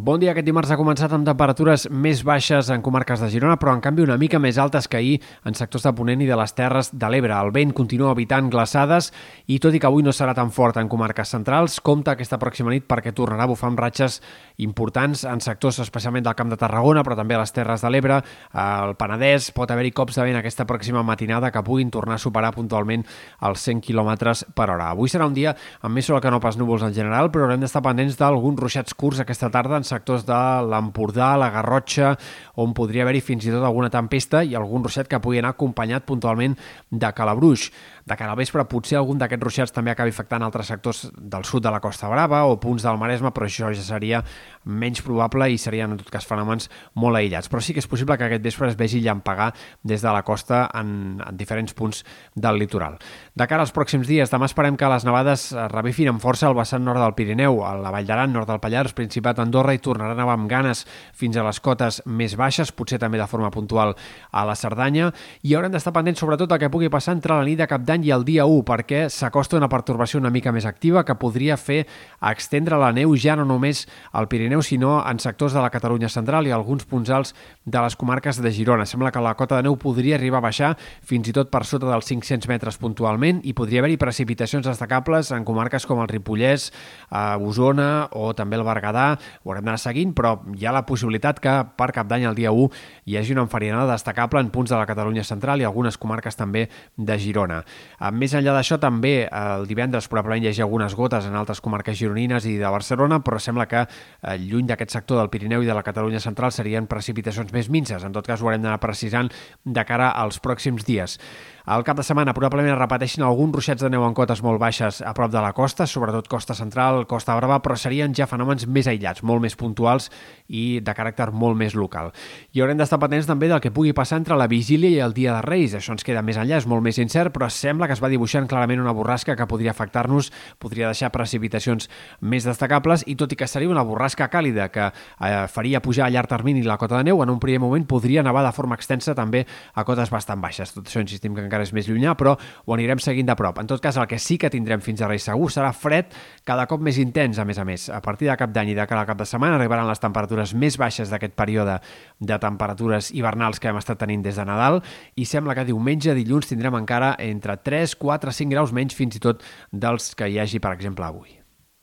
Bon dia. Aquest dimarts ha començat amb temperatures més baixes en comarques de Girona, però en canvi una mica més altes que ahir en sectors de Ponent i de les Terres de l'Ebre. El vent continua evitant glaçades i tot i que avui no serà tan fort en comarques centrals, compta aquesta pròxima nit perquè tornarà a bufar amb ratxes importants en sectors especialment del Camp de Tarragona, però també a les Terres de l'Ebre, al Penedès, pot haver-hi cops de vent aquesta pròxima matinada que puguin tornar a superar puntualment els 100 km per hora. Avui serà un dia amb més sol que no pas núvols en general, però haurem d'estar pendents d'alguns ruixats curts aquesta tarda en sectors de l'Empordà, la Garrotxa, on podria haver-hi fins i tot alguna tempesta i algun ruixat que pugui anar acompanyat puntualment de calabruix. De cara al vespre, potser algun d'aquests ruixats també acabi afectant altres sectors del sud de la Costa Brava o punts del Maresme, però això ja seria menys probable i serien, en tot cas, fenòmens molt aïllats. Però sí que és possible que aquest vespre es vegi llampagar des de la costa en, en diferents punts del litoral. De cara als pròxims dies, demà esperem que les nevades revifin amb força al vessant nord del Pirineu, a la Vall d'Aran, nord del Pallars, Principat d'Andorra i tornaran a nevar amb ganes fins a les cotes més baixes, potser també de forma puntual a la Cerdanya, i haurem d'estar pendents sobretot el que pugui passar entre la nit de cap d'any i el dia 1, perquè s'acosta una pertorbació una mica més activa que podria fer extendre la neu ja no només al Pirineu, sinó en sectors de la Catalunya central i alguns punts alts de les comarques de Girona. Sembla que la cota de neu podria arribar a baixar fins i tot per sota dels 500 metres puntualment i podria haver-hi precipitacions destacables en comarques com el Ripollès, a Osona o també el Berguedà. Ho haurem d'anar seguint, però hi ha la possibilitat que per cap d'any, el dia 1, hi hagi una enfarinada destacable en punts de la Catalunya central i algunes comarques també de Girona. Més enllà d'això, també el divendres probablement hi hagi algunes gotes en altres comarques gironines i de Barcelona, però sembla que eh, lluny d'aquest sector del Pirineu i de la Catalunya central serien precipitacions més minces. En tot cas, ho haurem d'anar precisant de cara als pròxims dies. Al cap de setmana probablement repeteixin alguns ruixats de neu en cotes molt baixes a prop de la costa, sobretot costa central, costa brava, però serien ja fenòmens més aïllats, molt més puntuals i de caràcter molt més local. I haurem d'estar patents també del que pugui passar entre la vigília i el dia de Reis. Això ens queda més enllà, és molt més incert, però sembla que es va dibuixant clarament una borrasca que podria afectar-nos, podria deixar precipitacions més destacables i tot i que seria una borrasca càlida que eh, faria pujar a llarg termini la cota de neu, en un primer moment podria nevar de forma extensa també a cotes bastant baixes. Tot això insistim que encara és més llunyà, però ho anirem seguint de prop. En tot cas, el que sí que tindrem fins a Reis segur serà fred cada cop més intens, a més a més. A partir de cap d'any i de cara al cap de setmana arribaran les temperatures més baixes d'aquest període de temperatures hivernals que hem estat tenint des de Nadal i sembla que diumenge, dilluns, tindrem encara entre 3, 4, 5 graus menys fins i tot dels que hi hagi, per exemple, avui.